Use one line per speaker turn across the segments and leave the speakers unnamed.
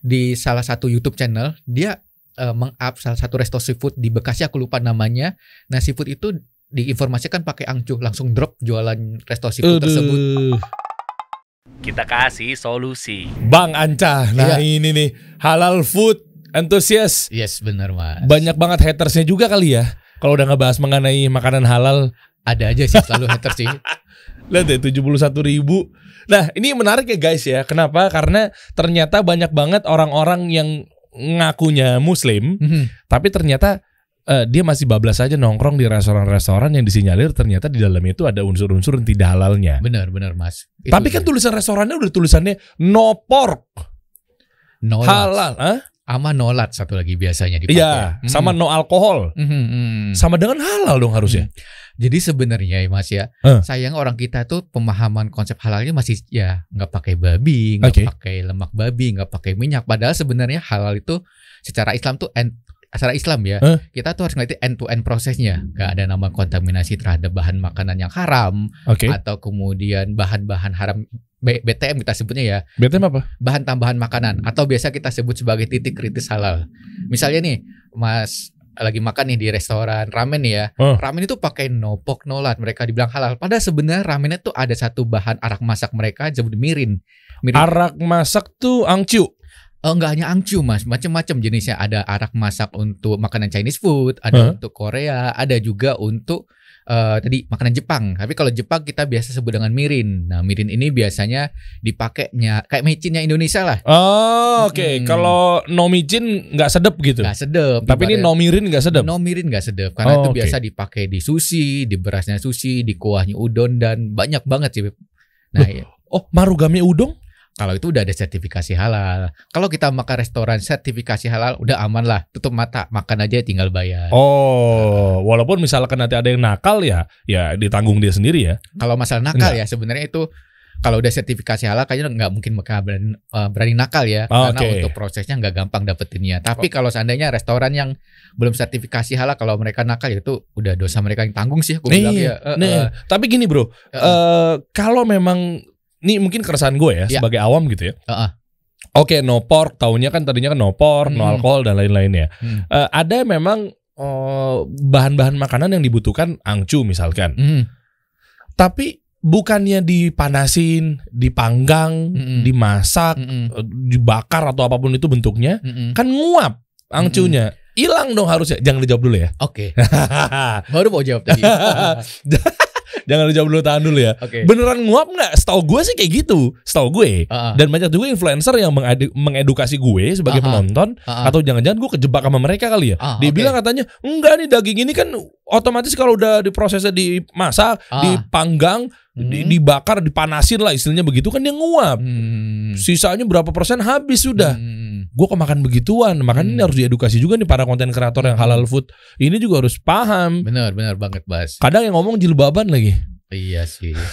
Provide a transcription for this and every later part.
di salah satu YouTube channel dia uh, meng-up salah satu resto seafood di Bekasi aku lupa namanya. Nah, seafood itu diinformasikan pakai angcu langsung drop jualan resto seafood tersebut.
Kita kasih solusi.
Bang Anca, nah
Iya.
ini nih halal food enthusiast.
Yes, benar Mas.
Banyak banget hatersnya juga kali ya. Kalau udah ngebahas mengenai makanan halal,
Ada aja sih selalu hater sih.
lihat deh 71 ribu. Nah ini menarik ya guys ya. Kenapa? Karena ternyata banyak banget orang-orang yang ngakunya Muslim,
Mhm.
tapi ternyata eh, dia masih bablas aja nongkrong di restoran-restoran yang disinyalir ternyata di dalamnya itu ada unsur-unsur yang tidak halalnya.
Benar, benar Mas. Itu
Tapi kan tulisan restorannya udah tulisannya no pork
nolat.
halal, ah?
Sama nolat satu lagi biasanya dipakai.
Iya,
Mhm.
sama no alkohol.
Mhm, mhm.
Sama dengan halal dong harusnya.
Jadi sebenarnya ya Mas ya,
Eh.
sayang orang kita tuh pemahaman konsep halalnya masih ya nggak pakai babi, nggak
Oke.
pakai lemak babi, nggak pakai minyak. Padahal sebenarnya halal itu secara Islam tuh end, secara Islam ya, kita tuh harus ngeliatin end to end prosesnya. Nggak ada nama kontaminasi terhadap bahan makanan yang haram
Oke.
atau kemudian bahan-bahan haram B- BTM kita sebutnya ya,
BTM apa?
bahan tambahan makanan atau biasa kita sebut sebagai titik kritis halal. Misalnya nih, Mas lagi makan nih di restoran ramen ya.
Oh.
Ramen itu pakai no pork no lard, mereka dibilang halal. Padahal sebenarnya ramennya tuh ada satu bahan arak masak mereka disebut mirin. Mirin
Arak masak tuh angcu.
Oh, enggak hanya angcu mas, macam-macam jenisnya. Ada arak masak untuk makanan Chinese food, ada
Huh?
untuk Korea, ada juga untuk eh, tadi makanan Jepang. Tapi kalau Jepang kita biasa sebut dengan mirin. Nah mirin ini biasanya dipakainya kayak mecinnya Indonesia lah.
Oh, oke.
Mm-mm.
Kalau no micin nggak sedep gitu.
Nggak sedep.
Tapi ini no mirin nggak sedep.
No mirin nggak sedap karena
Oh,
itu
oke.
biasa dipakai di sushi, di berasnya sushi, di kuahnya udon dan banyak banget sih. Nah, ya,
Oh, marugame udong?
Kalau itu udah ada sertifikasi halal. Kalau kita makan restoran sertifikasi halal udah aman lah, tutup mata, makan aja tinggal bayar.
Oh, walaupun misalkan nanti ada yang nakal ya, ya ditanggung dia sendiri ya.
Kalau masalah nakal ya sebenarnya itu kalau udah sertifikasi halal kayaknya nggak mungkin mereka berani, eh, berani nakal ya
Oh,
karena
oke.
untuk prosesnya nggak gampang dapetinnya. Tapi kalau seandainya restoran yang belum sertifikasi halal kalau mereka nakal itu udah dosa mereka yang tanggung sih aku
Nih,
bilang ya. Eh,
Nih,
eh,
tapi gini bro,
eh,
eh kalau memang ini mungkin keresahan gue ya
Ya.
sebagai awam gitu ya.
Heeh.
Oke, no pork, taunya kan tadinya kan no pork, no
Hmm.
alkohol dan lain-lainnya.
Hmm.
Eh, ada memang eh, bahan-bahan makanan yang dibutuhkan angcu misalkan.
Hmm.
Tapi bukannya dipanasin, dipanggang,
Mm-mm.
dimasak, eh, dibakar atau apa pun itu bentuknya,
Mm-mm.
kan nguap angcunya. Hilang dong harusnya. Jangan dijawab dulu ya.
Oke, baru mau jawab tadi.
Jangan dijawab dulu, tahan dulu ya.
Oke.
Beneran nguap nggak? Setahu gue sih kayak gitu. Setahu gue.
Ah, ah.
Dan banyak juga influencer yang mengedu- mengedukasi gue sebagai
Aha.
penonton
Ah, ah.
atau jangan-jangan gue kejebak sama mereka kali ya.
Ah,
Dia bilang katanya, "Enggak nih daging ini kan otomatis kalau udah diprosesnya dimasak,
Ah.
dipanggang, di-
Hmm.
dibakar, dipanasin lah istilahnya begitu kan dia nguap.
Hmm.
Sisanya berapa persen habis sudah.
Hmm.
Gue kok makan begituan. Makanya ini
Hmm.
harus diedukasi juga nih para konten kreator yang halal food. Ini juga harus paham.
Benar, benar banget, Bas.
Kadang yang ngomong jilbaban lagi.
Iya sih.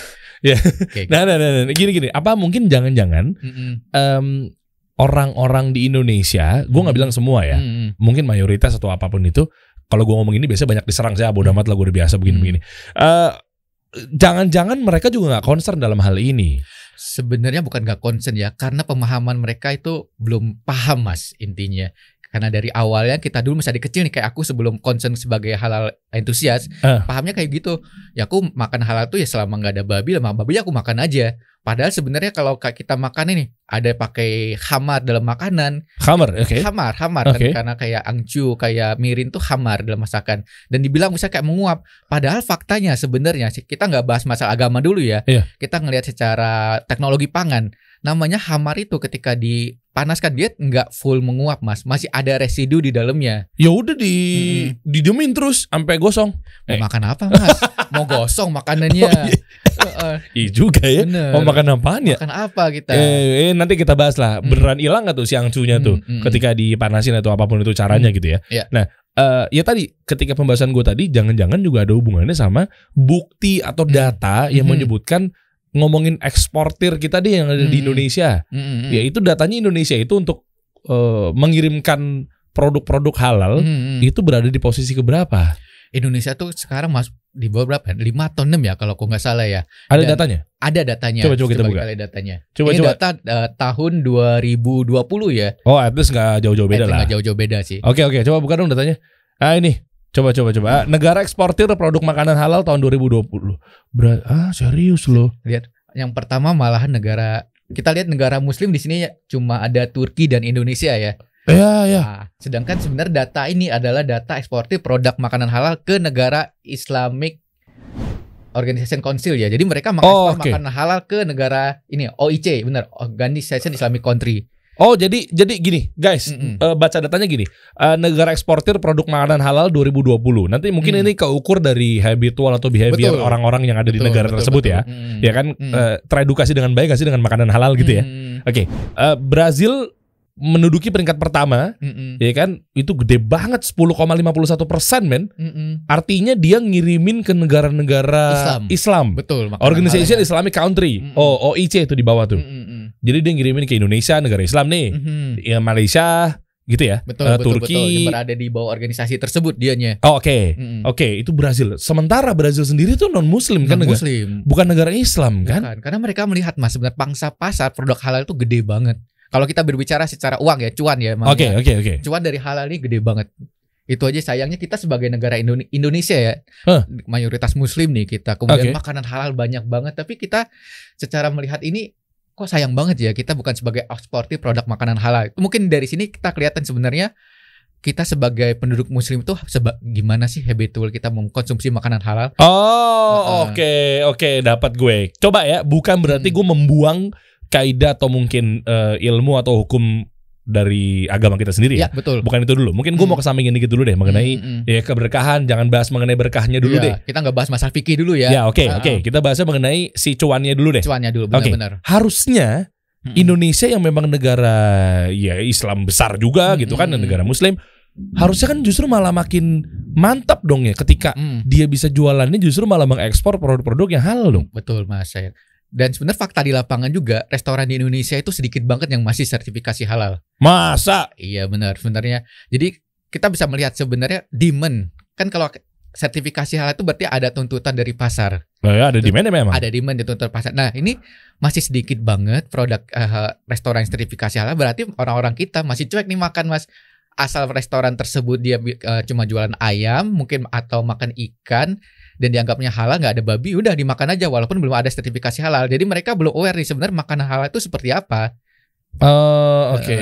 Ya.
Oke.
Nah, nah, nah, nah. gini gini. Apa mungkin jangan-jangan
Mm-mm.
em, orang-orang di Indonesia, gue nggak bilang semua ya,
Mm-mm.
mungkin mayoritas atau apa pun itu, kalau gue ngomong ini biasanya banyak diserang saya, bodoh amat lah gue udah biasa begini-begini. Eh, jangan-jangan mereka juga nggak concern dalam hal ini.
Sebenarnya bukan gak concern ya, karena pemahaman mereka itu belum paham mas intinya. Karena dari awalnya kita dulu masih kecil nih kayak aku sebelum concern sebagai halal entusias,
Eh.
pahamnya kayak gitu. Ya aku makan halal tuh ya selama nggak ada babi, lama babi aku makan aja. Padahal sebenarnya kalau kita makan ini ada pakai hamar dalam makanan,
Hammer, oke.
hamar, hamar
Oke.
kan karena kayak angcu, kayak mirin tuh hamar dalam masakan dan dibilang bisa kayak menguap. Padahal faktanya sebenarnya kita nggak bahas masalah agama dulu ya.
Iya.
Kita ngelihat secara teknologi pangan. Namanya hamar itu ketika dipanaskan dia nggak full menguap mas, masih ada residu di dalamnya.
Ya udah di
Mm-mm.
didiemin terus sampai gosong.
Mau
Eh.
makan apa mas? Mau gosong makanannya?
Oh, iya.
Heeh,
Iya juga ya.
bener.
Mau makan apaan ya?
Makan apa kita?
Eh, eh, nanti kita bahas lah.
Hmm.
Beneran hilang nggak tuh si angcunya tuh
Hmm, hmm,
ketika dipanasin atau apa pun itu caranya gitu ya.
Iya.
Nah, eh, ya tadi ketika pembahasan gue tadi jangan-jangan juga ada hubungannya sama bukti atau
Hmm.
data yang
Hmm.
menyebutkan ngomongin eksportir kita deh yang ada di
Hmm.
Indonesia.
Mm-mm.
Ya itu datanya Indonesia itu untuk eh, mengirimkan produk-produk halal
Mm-mm.
itu berada di posisi keberapa?
Indonesia tuh sekarang mas di bawah berapa? 5 atau 6 ya kalau aku nggak salah ya.
Ada
Dan-
datanya?
Ada datanya.
Coba- coba kita buka.
lihat datanya.
Coba-
Ini
coba.
data eh, tahun 2020 ya.
Oh, at least nggak jauh-jauh beda lah.
nggak jauh-jauh beda sih.
Oke oke, coba buka dong datanya. Ah ini, coba coba coba. Ah, Negara eksportir produk makanan halal tahun 2020. Ber ah serius loh.
Yang pertama malahan negara kita lihat negara muslim di sini ya, cuma ada Turki dan Indonesia ya.
Ya ya.
Nah, sedangkan sebenarnya data ini adalah data eksportir produk makanan halal ke negara Islamic Organization Council ya. Jadi mereka
Oh,
mengekspor
oke.
makanan halal ke negara ini OIC, benar, Organization Islamic Country.
Oh jadi jadi gini guys,
Mm-mm.
eh, baca datanya gini. Eh, negara eksportir produk makanan halal 2020. Nanti mungkin
Hmm.
ini keukur dari habitual atau behavior orang-orang yang ada di
Betul,
negara
betul,
tersebut
betul.
ya.
Mm.
Ya kan
Mm.
eh, teredukasi dengan baik sih dengan makanan halal gitu ya.
Mm,
Oke, eh, Brazil menduduki peringkat pertama,
mm, mm,
ya kan? Itu gede banget 10,51 persen men.
mm, mm.
Artinya dia ngirimin ke negara-negara
Islam.
Islam.
Betul.
Organization
ya.
Islamic Country.
Mm-mm.
Oh, OIC itu di bawah tuh.
Mm, mm, mm.
Jadi dia ngirimin ke Indonesia, negara Islam nih.
Mhm.
Ya Malaysia gitu ya.
Betul,
Eh,
betul,
Turki.
betul. Yang berada di bawah organisasi tersebut dianya.
Oh, oke.
Mm, mm.
Oke, itu Brazil. Sementara Brazil sendiri tuh non muslim kan negara,
muslim.
bukan negara Islam kan?
Bukan, karena mereka melihat mas sebenarnya pangsa pasar produk halal itu gede banget. Kalau kita berbicara secara uang ya, cuan ya,
Oke,
ya.
oke, oke.
cuan dari halal ini gede banget. Itu aja sayangnya kita sebagai negara Indone- Indonesia ya,
Huh.
mayoritas Muslim nih kita. Kemudian
Oke.
makanan halal banyak banget, tapi kita secara melihat ini kok sayang banget ya kita bukan sebagai eksportir produk makanan halal. Mungkin dari sini kita kelihatan sebenarnya kita sebagai penduduk Muslim tuh seba- gimana sih habitual kita mengkonsumsi makanan halal?
Oh, oke, oke, dapat gue. Coba ya, bukan berarti
Hmm.
gue membuang kaidah atau mungkin eh, ilmu atau hukum dari agama kita sendiri ya.
Ya betul.
Bukan itu dulu. Mungkin gue
Hmm.
mau kesampingin dikit dulu deh mengenai
Mm, mm, mm.
ya keberkahan. Jangan bahas mengenai berkahnya dulu
Iya,
deh.
Kita nggak bahas masalah fikih dulu ya.
Ya, oke,
Ah,
oke.
ah.
Kita bahasnya mengenai si cuannya dulu deh.
Cuannya dulu benar-benar.
Harusnya
Mm-mm.
Indonesia yang memang negara ya Islam besar juga
Hmm,
gitu kan dan
hmm.
negara Muslim harusnya kan justru malah makin mantap dong ya ketika
Mm,
dia bisa jualannya justru malah mengekspor produk-produk yang halal dong.
betul Mas. Dan sebenarnya fakta di lapangan juga restoran di Indonesia itu sedikit banget yang masih sertifikasi halal.
Masa?
Iya benar sebenarnya. Jadi kita bisa melihat sebenarnya demand kan kalau sertifikasi halal itu berarti ada tuntutan dari pasar.
Oh ya ada di mana memang?
Ada demand tuntutan pasar. Nah, ini masih sedikit banget produk eh, restoran sertifikasi halal berarti orang-orang kita masih cuek nih makan Mas. Asal restoran tersebut dia eh, cuma jualan ayam mungkin atau makan ikan dan dianggapnya halal nggak ada babi udah dimakan aja walaupun belum ada sertifikasi halal. Jadi mereka belum aware nih sebenarnya makanan halal itu seperti apa.
Oh, oke.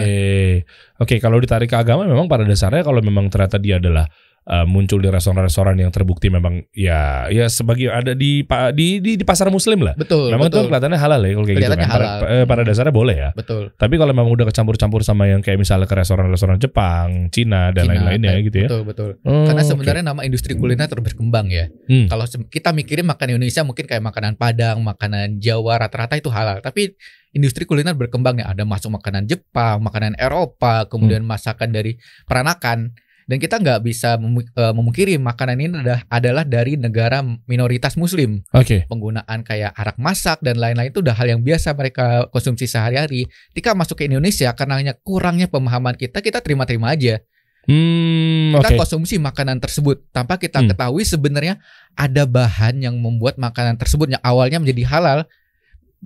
Oke, kalau ditarik ke agama memang pada dasarnya kalau memang ternyata dia adalah uh, muncul di restoran-restoran yang terbukti memang ya ya sebagai ada di di di, di pasar muslim lah.
Betul,
memang itu
betul.
kan kelihatannya halal ya kalau kayak gitu kan.
Kelihatannya
Pada,
halal.
eh, pada dasarnya boleh ya.
Betul.
Tapi kalau memang udah kecampur-campur sama yang kayak misalnya ke restoran-restoran Jepang, Cina dan lain-lainnya gitu ya.
Betul, betul.
Oh,
Karena sebenarnya nama industri kuliner terus berkembang ya.
Hmm.
Kalau kita mikirin makan Indonesia mungkin kayak makanan Padang, makanan Jawa rata-rata itu halal. Tapi industri kuliner berkembang ya. Ada masuk makanan Jepang, makanan Eropa, kemudian
Hmm.
masakan dari peranakan. Dan kita nggak bisa memu- eh, memungkiri makanan ini adalah, adalah dari negara minoritas Muslim.
Oke.
Penggunaan kayak arak masak dan lain-lain itu udah hal yang biasa mereka konsumsi sehari-hari. Ketika masuk ke Indonesia karena hanya kurangnya pemahaman kita, kita terima-terima aja
Hmm,
kita konsumsi makanan tersebut tanpa kita
Hmm.
ketahui sebenarnya ada bahan yang membuat makanan tersebut yang awalnya menjadi halal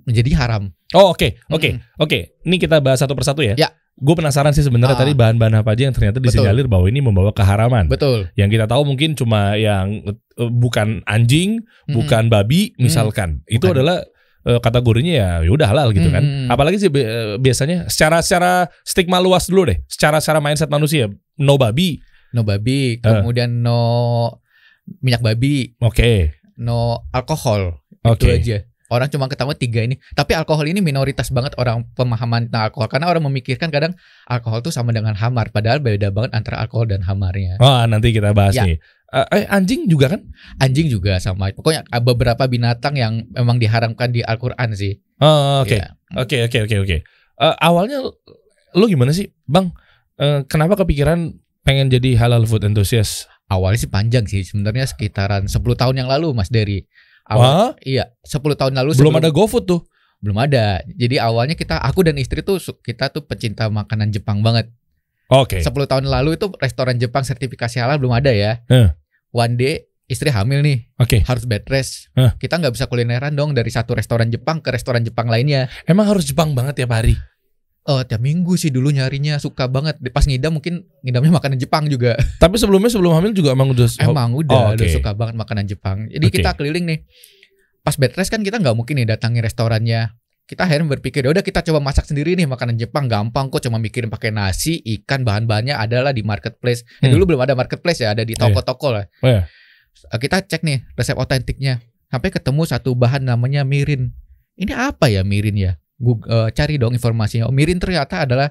menjadi haram.
Oh, oke. Oke.
Mm-mm.
Oke. Ini kita bahas satu persatu ya.
Ya.
Gue penasaran sih sebenarnya
Ah.
tadi bahan-bahan apa aja yang ternyata
Betul.
disinyalir bahwa ini membawa keharaman.
Betul.
Yang kita tahu mungkin cuma yang eh, bukan anjing,
Mm-mm.
bukan babi misalkan. Itu
Bukan.
adalah eh, kategorinya ya ya udah halal gitu kan.
Mm-mm.
Apalagi sih eh, biasanya secara secara stigma luas dulu deh. Secara secara mindset manusia no babi.
no babi, kemudian no minyak babi,
Oke.
no alkohol.
Oke.
Itu aja. Orang cuma ketahui tiga ini. Tapi alkohol ini minoritas banget orang pemahaman tentang alkohol karena orang memikirkan kadang alkohol itu sama dengan hamar padahal beda banget antara alkohol dan hamarnya.
Wah, nanti kita bahas
Ya.
nih. Eh, eh, anjing juga kan?
Anjing juga sama. Pokoknya ada beberapa binatang yang memang diharamkan di Al-Qur'an sih.
Oh, oke.
Ya.
Oke oke oke oke. Eh, awalnya lu gimana sih, Bang? Eh, kenapa kepikiran pengen jadi halal food enthusiast?
Awalnya sih panjang sih, sebenarnya sekitaran 10 tahun yang lalu Mas Dery. Awal, iya, 10 tahun lalu
belum
sebelum-
ada GoFood tuh.
belum ada. Jadi awalnya kita aku dan istri tuh kita tuh pecinta makanan Jepang banget.
Oke.
10 tahun lalu itu restoran Jepang sertifikasi halal belum ada ya.
Eh.
One day istri hamil nih,
Oke.
harus bed rest.
Hah.
Kita nggak bisa kulineran dong dari satu restoran Jepang ke restoran Jepang lainnya.
Emang harus Jepang banget tiap hari.
Oh, tiap minggu sih dulu nyarinya suka banget. Pas ngidam mungkin ngidamnya makanan Jepang juga.
Tapi sebelumnya sebelum hamil juga emang udah
Emang udah,
Oh,
udah
oke.
suka banget makanan Jepang. Jadi
Oke.
kita keliling nih. Pas bed rest kan kita nggak mungkin nih datangi restorannya. Kita akhirnya berpikir, ya udah kita coba masak sendiri nih makanan Jepang gampang kok cuma mikirin pakai nasi, ikan, bahan-bahannya adalah di marketplace. Ya,
Hmm.
dulu belum ada marketplace ya, ada di toko-toko lah.
Oh, iya.
Eh, Kita cek nih resep otentiknya. Sampai ketemu satu bahan namanya mirin. Ini apa ya mirin ya? Google, eh, cari dong informasinya. Oh, mirin ternyata adalah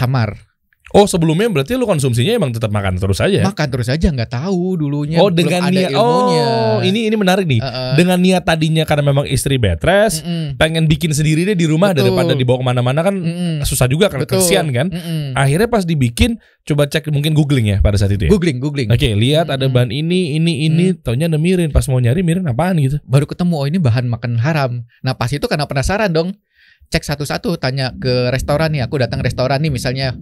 hamar.
Oh sebelumnya berarti lu konsumsinya emang tetap makan terus aja.
Makan terus aja nggak tahu dulunya.
oh dengan
ada
niat.
ilmunya.
Oh ini ini menarik nih.
Heeh.
Dengan niat tadinya karena memang istri bed rest,
Mm-mm.
pengen bikin sendiri deh di rumah
Betul.
daripada dibawa ke mana-mana kan
Mm-mm.
susah juga kan
Betul.
kesian kan.
Mm-mm.
Akhirnya pas dibikin coba cek mungkin googling ya pada saat itu ya.
Googling, googling.
Oke, lihat ada
Mm-mm.
bahan ini, ini, ini, taunya ada mirin. Pas mau nyari mirin apaan gitu.
Baru ketemu oh ini bahan makan haram. Nah pas itu karena penasaran dong, cek satu-satu tanya ke restoran nih. Aku datang restoran nih misalnya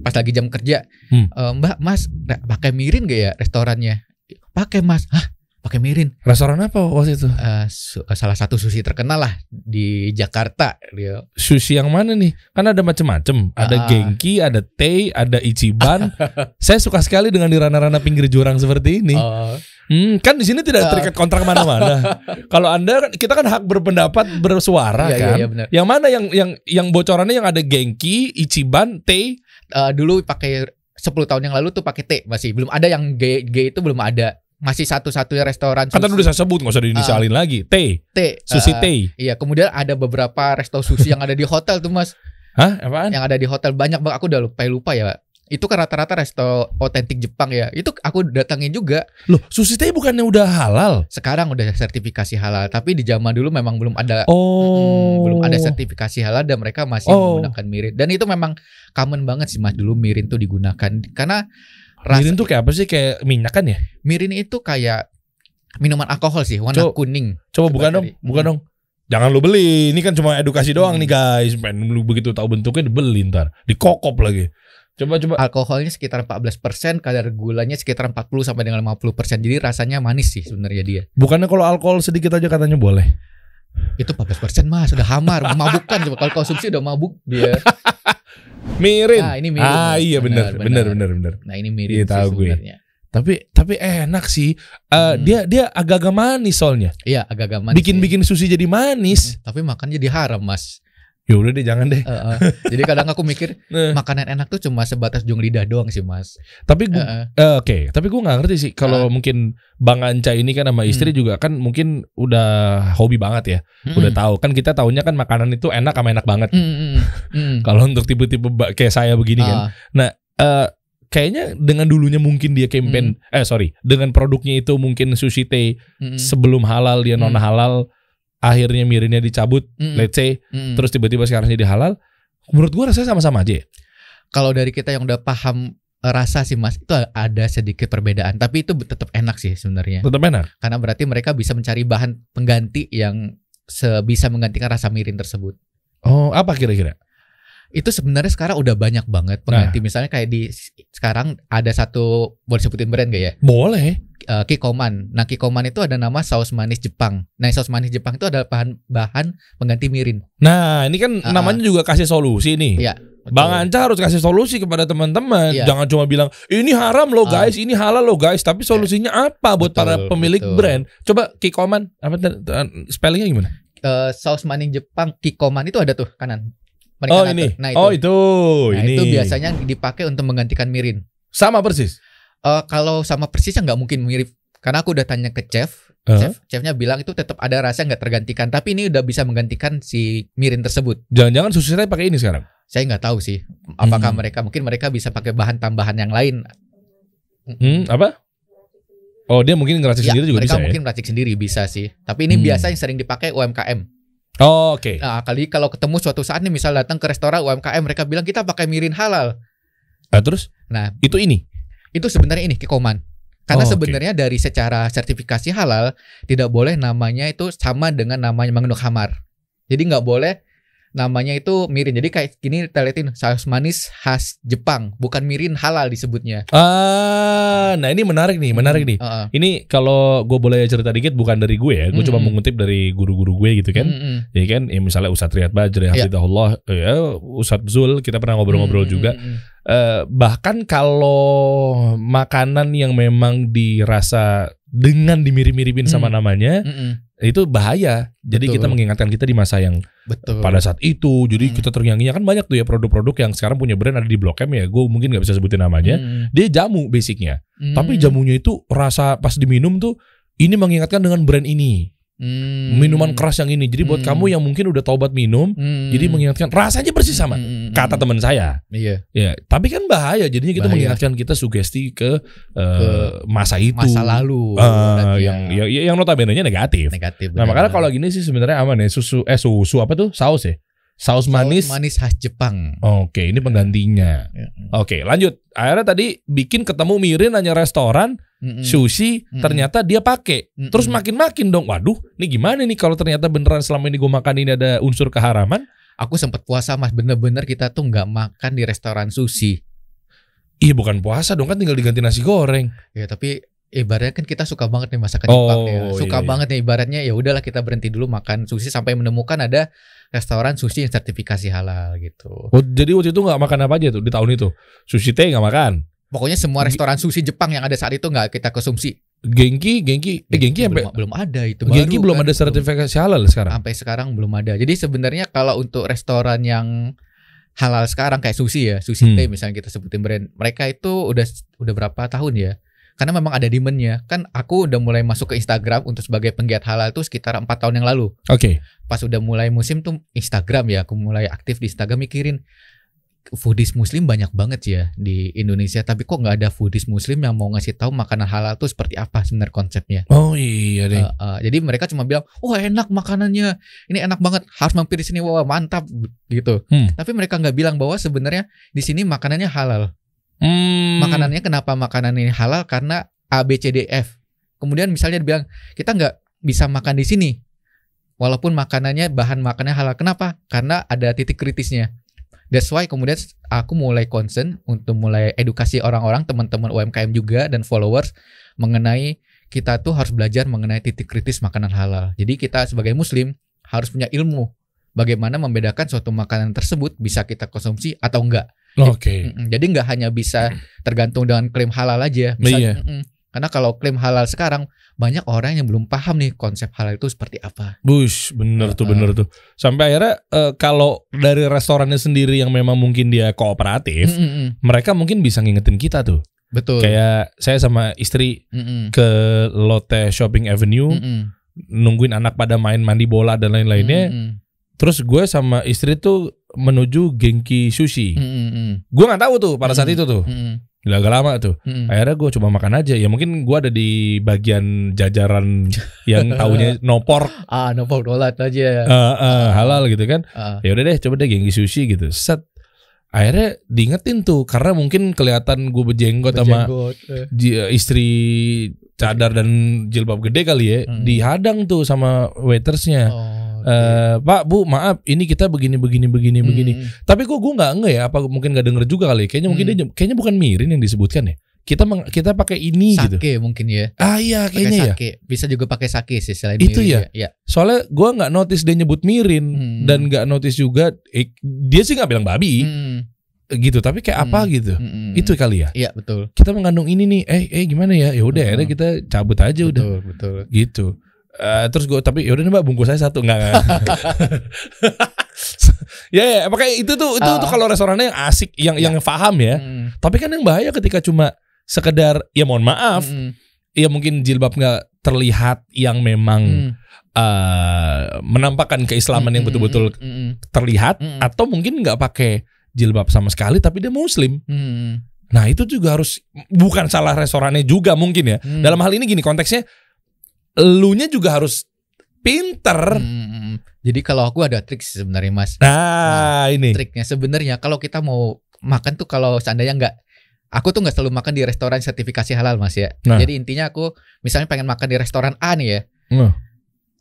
pas lagi jam kerja,
Hmm.
"Eh, Mbak, Mas re- pakai mirin gak ya restorannya? Pakai Mas. Hah? Pakai mirin?
Restoran apa waktu itu?
Eh, su- salah satu sushi terkenal lah di Jakarta. Dia
Sushi yang mana nih? Kan ada macem-macem. Ada
Ah.
Genki, ada Tei, ada Ichiban. Saya suka sekali dengan di ranah-ranah pinggir jurang seperti ini.
Oh,
Hmm, kan di sini tidak
Ah.
terikat kontrak mana-mana. Kalau anda kan kita kan hak berpendapat bersuara
iya, iya,
kan.
iya, benar.
Yang mana yang yang yang bocorannya yang ada Genki, Ichiban, Tei.
Eh, dulu pakai 10 tahun yang lalu tuh pakai T masih belum ada yang G, G itu belum ada. Masih satu-satunya restoran
Kan tadi
sushi.
udah saya sebut nggak usah diinisialin lagi. Tei,
T.
Sushi
Eh,
Tei.
Iya, kemudian ada beberapa resto sushi yang ada di hotel tuh Mas.
Hah? Apaan?
Yang ada di hotel banyak banget. Aku udah lupa lupa ya. Itu kan rata-rata resto otentik Jepang ya. Itu aku datangin juga.
Loh, Sushi Tei bukannya udah halal?
Sekarang udah sertifikasi halal. Tapi di zaman dulu memang belum ada
Oh.
Mm, belum ada sertifikasi halal dan mereka masih
Oh.
menggunakan mirin. Dan itu memang common banget sih Mas dulu mirin tuh digunakan karena rasa
Mirin tuh kayak apa sih? Kayak minyak kan ya?
mirin itu kayak minuman alkohol sih, warna
Coba-
kuning.
Coba
Coba
bukan dong, bukan dong. Jangan lu beli. Ini kan cuma edukasi doang
Hmm.
nih guys. Pengen lu begitu tahu bentuknya dibeli ntar. Dikokop lagi. Coba coba.
Alkoholnya sekitar 14%, kadar gulanya sekitar 40 sampai dengan 50%. Jadi rasanya manis sih sebenarnya dia.
Bukannya kalau alkohol sedikit aja katanya boleh.
Itu 14% Mas, sudah hamar, memabukkan coba kalau konsumsi udah mabuk dia.
Mirin.
Ah, ini mirin,
Ah, iya benar,
Benar,
benar,
benar. Nah, ini mirin
Iya,
sih
tahu gue.
sebenarnya.
Tapi tapi enak sih. Eh,
Hmm.
Dia dia agak-agak manis soalnya.
Iya, agak-agak manis.
Bikin-bikin sushi jadi manis.
Tapi makan jadi haram, Mas.
Ya udah deh jangan deh.
Eh, eh. Jadi kadang aku mikir
Nah,
makanan enak tuh cuma sebatas jung lidah doang sih, Mas.
tapi gue
Eh, eh.
Eh, Oke, tapi gue nggak ngerti sih kalau mungkin Bang Anca ini kan sama istri
Hmm.
juga kan mungkin udah hobi banget ya, udah
Mm-mm.
tahu kan kita taunya kan makanan itu enak sama enak banget.
Mm, mm, mm.
Kalau untuk tipe-tipe kayak saya begini kan,
Ah,
eh, kayaknya dengan dulunya mungkin dia campaign,
Hmm.
eh sorry, dengan produknya itu mungkin sushi teh
mm, mm,
sebelum halal dia non
Hmm.
halal, akhirnya mirinnya dicabut,
mm,
let's say,
mm.
terus tiba-tiba sekarang jadi halal. Menurut gue rasanya sama-sama aja. ya.
kalau dari kita yang udah paham eh, rasa sih mas itu ada sedikit perbedaan tapi itu tetap enak sih sebenarnya
Tetap enak.
karena berarti mereka bisa mencari bahan pengganti yang sebisa menggantikan rasa mirin tersebut
Oh, apa kira-kira?
Itu sebenarnya sekarang udah banyak banget pengganti misalnya kayak di sekarang ada satu boleh sebutin brand gak ya
Boleh.
Eh, Kikoman nah Kikoman itu ada nama saus manis Jepang nah saus manis Jepang itu adalah bahan bahan pengganti mirin
Nah, ini kan
Ah,
namanya juga kasih solusi nih.
Iya,
Bang. Anca harus kasih solusi kepada teman-teman.
Iya.
Jangan cuma bilang ini haram loh
Ah.
guys, ini halal loh guys. Tapi solusinya apa buat
Betul,
para pemilik
betul.
brand? Coba Kikoman apa spellingnya gimana?
Eh, saus manis Jepang Kikoman itu ada tuh kanan Paling
Oh ini,
nah itu
oh itu,
Nah,
ini
itu biasanya dipakai untuk menggantikan mirin.
sama persis.
Eh kalau sama persisnya nggak mungkin mirip karena aku udah tanya ke chef,
Eh?
chef chefnya bilang itu tetap ada rasa nggak tergantikan, tapi ini udah bisa menggantikan si mirin tersebut.
Jangan-jangan sushi saya pakai ini sekarang.
Saya nggak tahu sih, apakah
Hmm.
mereka mungkin mereka bisa pakai bahan tambahan yang lain.
Hmm, apa? Oh dia mungkin ngeracik
Ya,
sendiri juga
mereka
bisa
mungkin meracik sendiri bisa sih. Tapi ini
Hmm.
biasa yang sering dipakai UMKM.
Oh, Oke.
Nah, kali kalau ketemu suatu saat nih misal datang ke restoran UMKM mereka bilang kita pakai mirin halal.
Nah, terus?
Nah,
Itu ini.
itu sebenarnya ini kikoman. Karena
Oh,
sebenarnya dari secara sertifikasi halal tidak boleh namanya itu sama dengan namanya mengandung hamar. Jadi nggak boleh namanya itu mirin. Jadi kayak gini kita liatin saus manis khas Jepang, bukan mirin halal disebutnya.
Ah, nah ini menarik nih, menarik nih.
Heeh.
Ini kalau gue boleh cerita dikit bukan dari gue ya, gue cuma
Mm-mm.
mengutip dari guru-guru gue gitu kan.
Mm-mm.
Ya kan, ya misalnya Ustadz Riyad Bajri,
Iya.
Hafidahullah, ya Ustadz Zul, kita pernah ngobrol-ngobrol
Mm-mm.
juga.
Mm-mm.
Eh, bahkan kalau makanan yang memang dirasa dengan dimiri-miripin sama
Hmm.
namanya,
Mm-mm.
Itu bahaya. Jadi
Betul.
kita mengingatkan kita di masa yang
Betul.
pada saat itu. Jadi
Hmm.
kita terngiang-ngiang kan banyak tuh ya produk-produk yang sekarang punya brand ada di Blok M ya. Gue mungkin nggak bisa sebutin namanya.
Mm-mm.
Dia jamu basicnya.
Mm.
Tapi jamunya itu rasa pas diminum tuh ini mengingatkan dengan brand ini.
Mm.
Minuman keras yang ini. Jadi buat
Hmm.
kamu yang mungkin udah taubat minum,
Mm.
jadi mengingatkan rasanya persis sama.
Mm-mm.
Kata teman saya.
Iya.
Ya, tapi kan bahaya. Jadinya kita
Bahaya.
mengingatkan kita sugesti ke, eh, masa itu.
Masa lalu. Berarti
yang
ya.
yang yang notabene-nya negatif.
negatif.
Nah,
benar.
makanya kalau gini sih sebenarnya aman ya. Susu eh susu apa tuh? Saus ya. Saus
Saus
manis.
manis khas Jepang.
Oke, ini penggantinya.
Ya.
Oke, lanjut. Akhirnya tadi bikin ketemu Mirin hanya restoran,
Mm-mm.
sushi,
Mm-mm.
ternyata dia pakai. Terus makin-makin dong. Waduh, ini gimana nih kalau ternyata beneran selama ini gue makan ini ada unsur keharaman?
Aku sempat puasa mas, bener-bener kita tuh nggak makan di restoran sushi.
Iya bukan puasa dong kan tinggal diganti nasi goreng.
Ya tapi ibaratnya kan kita suka banget nih masakan
Oh,
Jepang ya. Suka
iya, iya.
banget nih ibaratnya ya udahlah kita berhenti dulu makan sushi sampai menemukan ada restoran sushi yang sertifikasi halal gitu.
Oh, jadi waktu itu nggak makan apa aja tuh di tahun itu? Sushi teh nggak makan.
Pokoknya semua restoran sushi Jepang yang ada saat itu nggak kita konsumsi.
Genki, Genki, eh Genki sampai
belum, belum ada itu.
Genki
baru
belum
kan,
ada sertifikasi halal sekarang.
Sampai sekarang belum ada. Jadi sebenarnya kalau untuk restoran yang halal sekarang kayak sushi ya, sushi
Hmm.
teh misalnya kita sebutin brand, mereka itu udah udah berapa tahun ya? Karena memang ada demandnya. Kan aku udah mulai masuk ke Instagram untuk sebagai penggiat halal tuh sekitar empat tahun yang lalu.
Oke.
Pas udah mulai musim tuh Instagram ya, aku mulai aktif di Instagram mikirin foodies muslim banyak banget ya di Indonesia, tapi kok nggak ada foodies muslim yang mau ngasih tahu makanan halal tuh seperti apa sebenarnya konsepnya.
Oh iya deh.
Uh, uh, jadi mereka cuma bilang, wah enak makanannya, ini enak banget, harus mampir di sini, wah mantap gitu.
Hmm.
Tapi mereka nggak bilang bahwa sebenarnya di sini makanannya halal.
Hmm.
Makanannya kenapa makanan ini halal? Karena A B C D F. Kemudian misalnya dibilang kita nggak bisa makan di sini, walaupun makanannya bahan makannya halal. Kenapa? Karena ada titik kritisnya. That's why kemudian aku mulai concern untuk mulai edukasi orang-orang, teman-teman UMKM juga dan followers mengenai kita tuh harus belajar mengenai titik kritis makanan halal. Jadi kita sebagai muslim harus punya ilmu bagaimana membedakan suatu makanan tersebut bisa kita konsumsi atau enggak.
Oke.
Mm-mm. Jadi nggak hanya bisa tergantung dengan klaim halal aja.
Iya.
mm-mm. Karena kalau klaim halal sekarang banyak orang yang belum paham nih konsep halal itu seperti apa.
Bush, bener tuh,
Uh-uh.
bener tuh. Sampai akhirnya eh, kalau dari restorannya sendiri yang memang mungkin dia kooperatif,
Mm-mm.
mereka mungkin bisa ngingetin kita tuh.
Betul.
Kayak saya sama istri
Mm-mm.
ke Lotte Shopping Avenue
Mm-mm.
nungguin anak pada main mandi bola dan lain-lainnya.
Mm-mm.
Terus gue sama istri tuh menuju Genki Sushi.
Mm-mm.
Gue nggak tahu tuh pada saat
Mm.
itu tuh.
Mm-mm.
Gila agak lama tuh.
Mm-mm.
Akhirnya gue coba makan aja. Ya mungkin gue ada di bagian jajaran yang taunya no pork,
Ah, no dolat aja.
eh, eh, halal gitu kan.
Ah.
Ya udah deh, coba deh Genki Sushi gitu. Set. Akhirnya diingetin tuh karena mungkin kelihatan gue berjenggot sama
Berjenggot. Eh.
ji- istri cadar dan jilbab gede kali ya.
Hmm.
Dihadang tuh sama waitersnya.
Oh,
Eh, Pak, Bu, maaf, ini kita begini, begini, begini, begini.
Mm-mm.
Tapi kok gue nggak nge ya? Apa mungkin nggak denger juga kali? ya? Kayaknya mungkin
Hmm.
dia kayaknya bukan mirin yang disebutkan ya. Kita meng- kita pakai ini gitu.
Sake mungkin ya.
Ah iya kayaknya ya.
sake. Bisa juga pakai sake sih selain
Itu
mirin
ya?
Ya.
Soalnya gue nggak notice dia nyebut mirin
Hmm.
dan nggak notice juga eh, dia sih nggak bilang babi
Mm-mm.
gitu. Tapi kayak apa
Hmm.
gitu.
Mm-mm.
Itu kali ya.
Iya betul.
Kita mengandung ini nih. Eh eh gimana ya? Ya udah
Hmm.
akhirnya kita cabut aja udah
Betul, betul.
gitu. Eh, terus gue tapi ya udah nih mbak bungkus saya satu nggak nggak. ya ya makanya itu tuh itu tuh
Ah.
kalau restorannya yang asik yang yang paham ya.
Mm.
Tapi kan yang bahaya ketika cuma sekedar ya mohon maaf
Mm-mm.
ya mungkin jilbab nggak terlihat yang memang
Mm.
eh, menampakkan keislaman yang
Mm-mm.
betul-betul
Mm-mm.
terlihat
Mm-mm.
atau mungkin nggak pakai jilbab sama sekali tapi dia muslim.
Mm-mm.
Nah itu juga harus bukan salah restorannya juga mungkin ya.
Mm.
Dalam hal ini gini konteksnya, elunya juga harus pinter.
Mm-mm. Jadi kalau aku ada trik sebenarnya mas.
Nah, ini.
Triknya sebenarnya kalau kita mau makan tuh kalau seandainya nggak Aku tuh nggak selalu makan di restoran sertifikasi halal mas ya.
Nah.
Jadi intinya aku misalnya pengen makan di restoran A nih ya.
Hmm.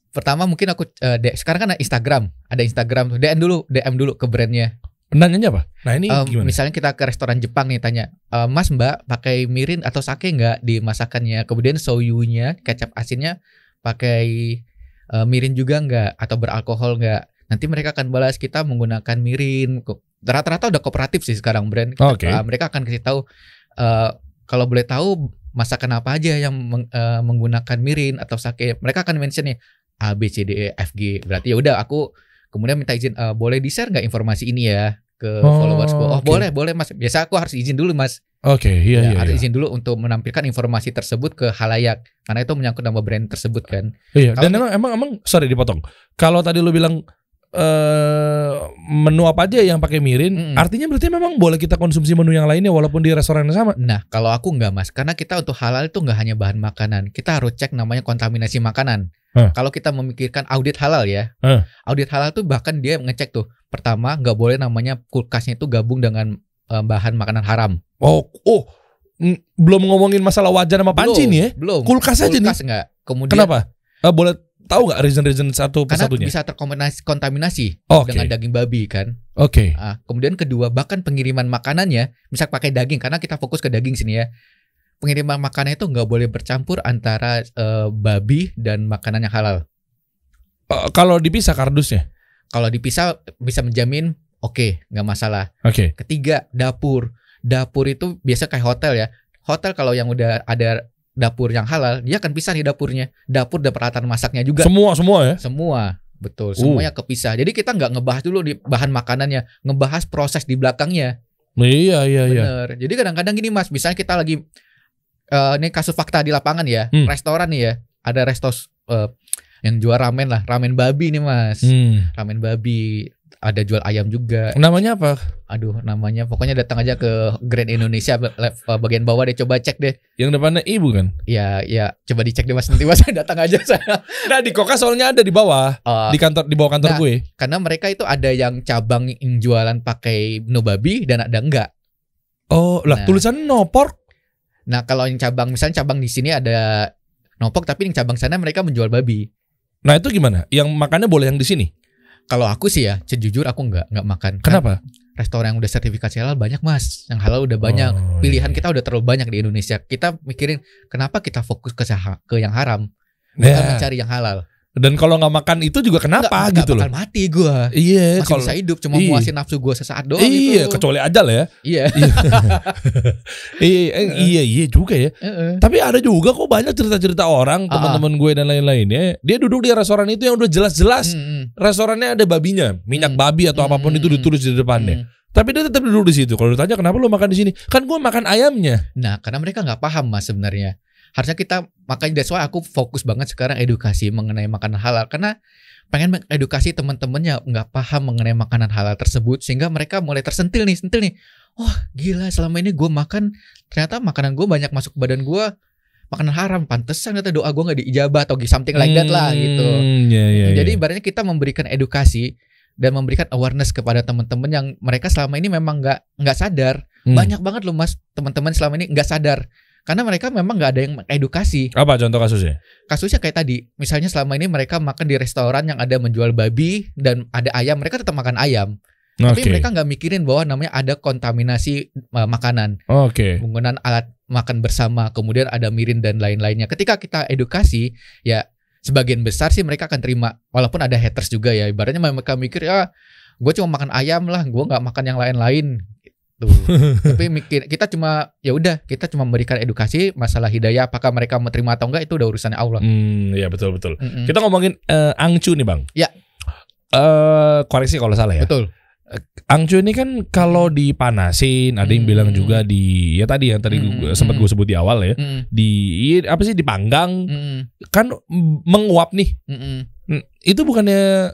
pertama mungkin aku de- sekarang kan ada Instagram, ada Instagram tuh. DM dulu, DM dulu ke brandnya.
Nanyanya apa? Nah ini
Em,
gimana?
misalnya kita ke restoran Jepang nih tanya, "Eh, Mas Mbak pakai mirin atau sake nggak di masakannya? Kemudian soyunya, kecap asinnya pakai eh, mirin juga nggak atau beralkohol nggak? Nanti mereka akan balas kita menggunakan mirin. Rata-rata udah kooperatif sih sekarang brand.
Oke.
Eh, mereka akan kasih tahu eh, kalau boleh tahu masakan apa aja yang meng- eh, menggunakan mirin atau sake. Mereka akan mention nih A B C D E F G. Berarti ya udah aku kemudian minta izin eh, boleh di share nggak informasi ini ya ke
Oh,
followersku. Oh,
oke.
boleh, boleh Mas. Biasa aku harus izin dulu Mas.
Oke, iya
Ya,
iya.
harus
iya.
izin dulu untuk menampilkan informasi tersebut ke halayak karena itu menyangkut nama brand tersebut kan.
Iya, dan emang emang emang sorry dipotong. Kalau tadi lu bilang eh menu apa aja yang pakai mirin,
Mm-mm.
artinya berarti memang boleh kita konsumsi menu yang lainnya walaupun di restoran yang sama.
Nah, kalau aku nggak Mas, karena kita untuk halal itu nggak hanya bahan makanan, kita harus cek namanya kontaminasi makanan.
Hah.
Kalau kita memikirkan audit halal ya,
Hah.
audit halal tuh bahkan dia ngecek tuh, pertama nggak boleh namanya kulkasnya itu gabung dengan eh, bahan makanan haram.
Oh, oh, mm, belum ngomongin masalah wajan sama panci
Belum,
nih ya.
Belum.
Kulkas aja nih.
Kulkas nggak. Kemudian
Kenapa? Eh, boleh tahu nggak reason-reason satu
Karena
persatunya?
bisa terkontaminasi kontaminasi
Oke,
dengan daging babi kan.
oke.
Ah, kemudian kedua bahkan pengiriman makanannya misal pakai daging karena kita fokus ke daging sini ya. Pengiriman makanan itu nggak boleh bercampur antara eh, babi dan makanan yang halal.
Eh, kalau dipisah kardusnya,
Kalau dipisah bisa menjamin oke nggak masalah.
oke.
Ketiga dapur. Dapur itu biasa kayak hotel ya. Hotel kalau yang udah ada dapur yang halal dia akan pisah di dapurnya. Dapur dan peralatan masaknya juga.
Semua semua ya.
Semua betul,
Uh.
semuanya kepisah. Jadi kita nggak ngebahas dulu di bahan makanannya, ngebahas proses di belakangnya.
Iya iya iya.
Bener. Jadi kadang-kadang gini mas, misalnya kita lagi eh ini kasus fakta di lapangan ya,
Hmm.
restoran nih ya, ada restos eh, yang jual ramen lah, ramen babi nih mas,
Hmm.
ramen babi, ada jual ayam juga.
Namanya apa?
Aduh, namanya pokoknya datang aja ke Grand Indonesia eh, bagian bawah deh, coba cek deh.
Yang depannya ibu kan?
Ya, ya, coba dicek deh mas, nanti mas datang aja saya.
Nah di Koka soalnya ada di bawah,
Eh,
di kantor di bawah kantor
Nah.
gue.
karena mereka itu ada yang cabang yang jualan pakai menu babi dan ada enggak.
Oh lah
Nah.
tulisan no pork.
Nah, kalau yang cabang misalnya cabang di sini ada nopok tapi yang cabang sana mereka menjual babi.
Nah itu gimana? Yang makannya boleh yang di sini?
Kalau aku sih ya, sejujur aku nggak nggak makan. Kan
Kenapa?
restoran yang udah sertifikasi halal banyak mas, yang halal udah banyak.
Oh,
Pilihan
iya.
kita udah terlalu banyak di Indonesia. Kita mikirin kenapa kita fokus ke ke yang haram, bukan
Ya.
mencari yang halal.
Dan kalau nggak makan itu juga kenapa
Nggak-
gitu loh?
bakal mati gua.
Iya,
Masih
kalau
bisa hidup, cuma
Iya.
muasin nafsu gua sesaat doang
iya,
gitu.
kecuali ajal ya.
Iya.
iya, eh, iya, iya juga ya.
Heeh.
Tapi ada juga kok banyak cerita-cerita orang,
Ah,
teman-teman gue dan lain-lainnya. Dia duduk di restoran itu yang udah jelas-jelas
Mm-mm.
restorannya ada babinya, minyak
Hmm.
babi atau apa pun
Hmm.
itu ditulis di depannya.
Mm.
Tapi dia tetap duduk di situ. Kalau ditanya kenapa lu makan di sini? Kan gue makan ayamnya.
Nah, karena mereka nggak paham mas sebenarnya. Harusnya kita makanya that's why aku fokus banget sekarang edukasi mengenai makanan halal karena pengen mengedukasi teman-teman yang nggak paham mengenai makanan halal tersebut sehingga mereka mulai tersentil nih, sentil nih. Wah gila selama ini gue makan ternyata makanan gue banyak masuk ke badan gue makanan haram pantesan ternyata doa gue nggak diijabah atau something like that lah gitu.
Hmm, iya, iya,
Jadi
iya.
ibaratnya kita memberikan edukasi dan memberikan awareness kepada teman-teman yang mereka selama ini memang nggak nggak sadar
Hmm.
banyak banget loh mas teman-teman selama ini nggak sadar karena mereka memang nggak ada yang edukasi.
Apa contoh kasusnya?
kasusnya kayak tadi misalnya selama ini mereka makan di restoran yang ada menjual babi dan ada ayam mereka tetap makan ayam. Tapi mereka nggak mikirin bahwa namanya ada kontaminasi uh, makanan.
Oke.
penggunaan alat makan bersama kemudian ada mirin dan lain-lainnya. Ketika kita edukasi ya sebagian besar sih mereka akan terima. Walaupun ada haters juga ya ibaratnya mereka mikir ya gue cuma makan ayam lah gue nggak makan yang lain-lain gitu tapi mikir kita cuma ya udah kita cuma memberikan edukasi masalah hidayah apakah mereka mau terima atau enggak itu udah urusannya Allah
Hmm, iya betul betul.
Mm-mm.
Kita ngomongin eh, angcu nih, Bang.
Ya.
Eh, koreksi kalau salah ya.
betul
Angcu ini kan kalau dipanasin, ada yang
Hmm.
bilang juga di ya tadi yang tadi
Hmm,
sempat
hmm.
gue sebut di awal ya.
Mm-mm.
Di iya, apa sih dipanggang
Mm-mm.
kan mm, menguap nih. Hmm, Itu bukannya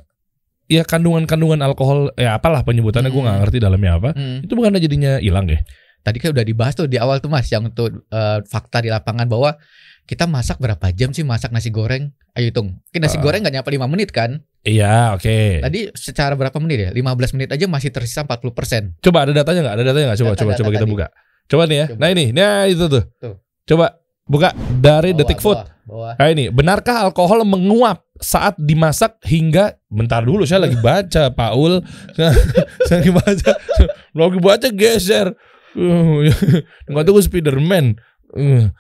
ya kandungan-kandungan alkohol ya apalah penyebutannya gue nggak
Hmm.
ngerti dalamnya apa.
Mm.
Itu bukannya jadinya hilang ya?
tadi kan udah dibahas tuh di awal tuh mas yang untuk eh, fakta di lapangan bahwa kita masak berapa jam sih masak nasi goreng ayo hitung mungkin nasi
Ah.
goreng nggak nyampe 5 menit kan
Iya, oke.
Tadi secara berapa menit ya? 15 menit aja masih tersisa 40%.
Coba ada datanya nggak? Ada datanya nggak? Coba
Data-
coba
data
coba kita
tadi.
buka. Coba nih ya.
Coba.
Nah ini, nah itu tuh.
Tuh.
Coba Buka dari
Bawah,
Detik Food.
bawah, bawah.
Nah ini, benarkah alkohol menguap saat dimasak hingga bentar dulu saya lagi baca Paul. saya lagi baca. Lagi baca geser. Uh, Enggak tahu Spiderman. Uh.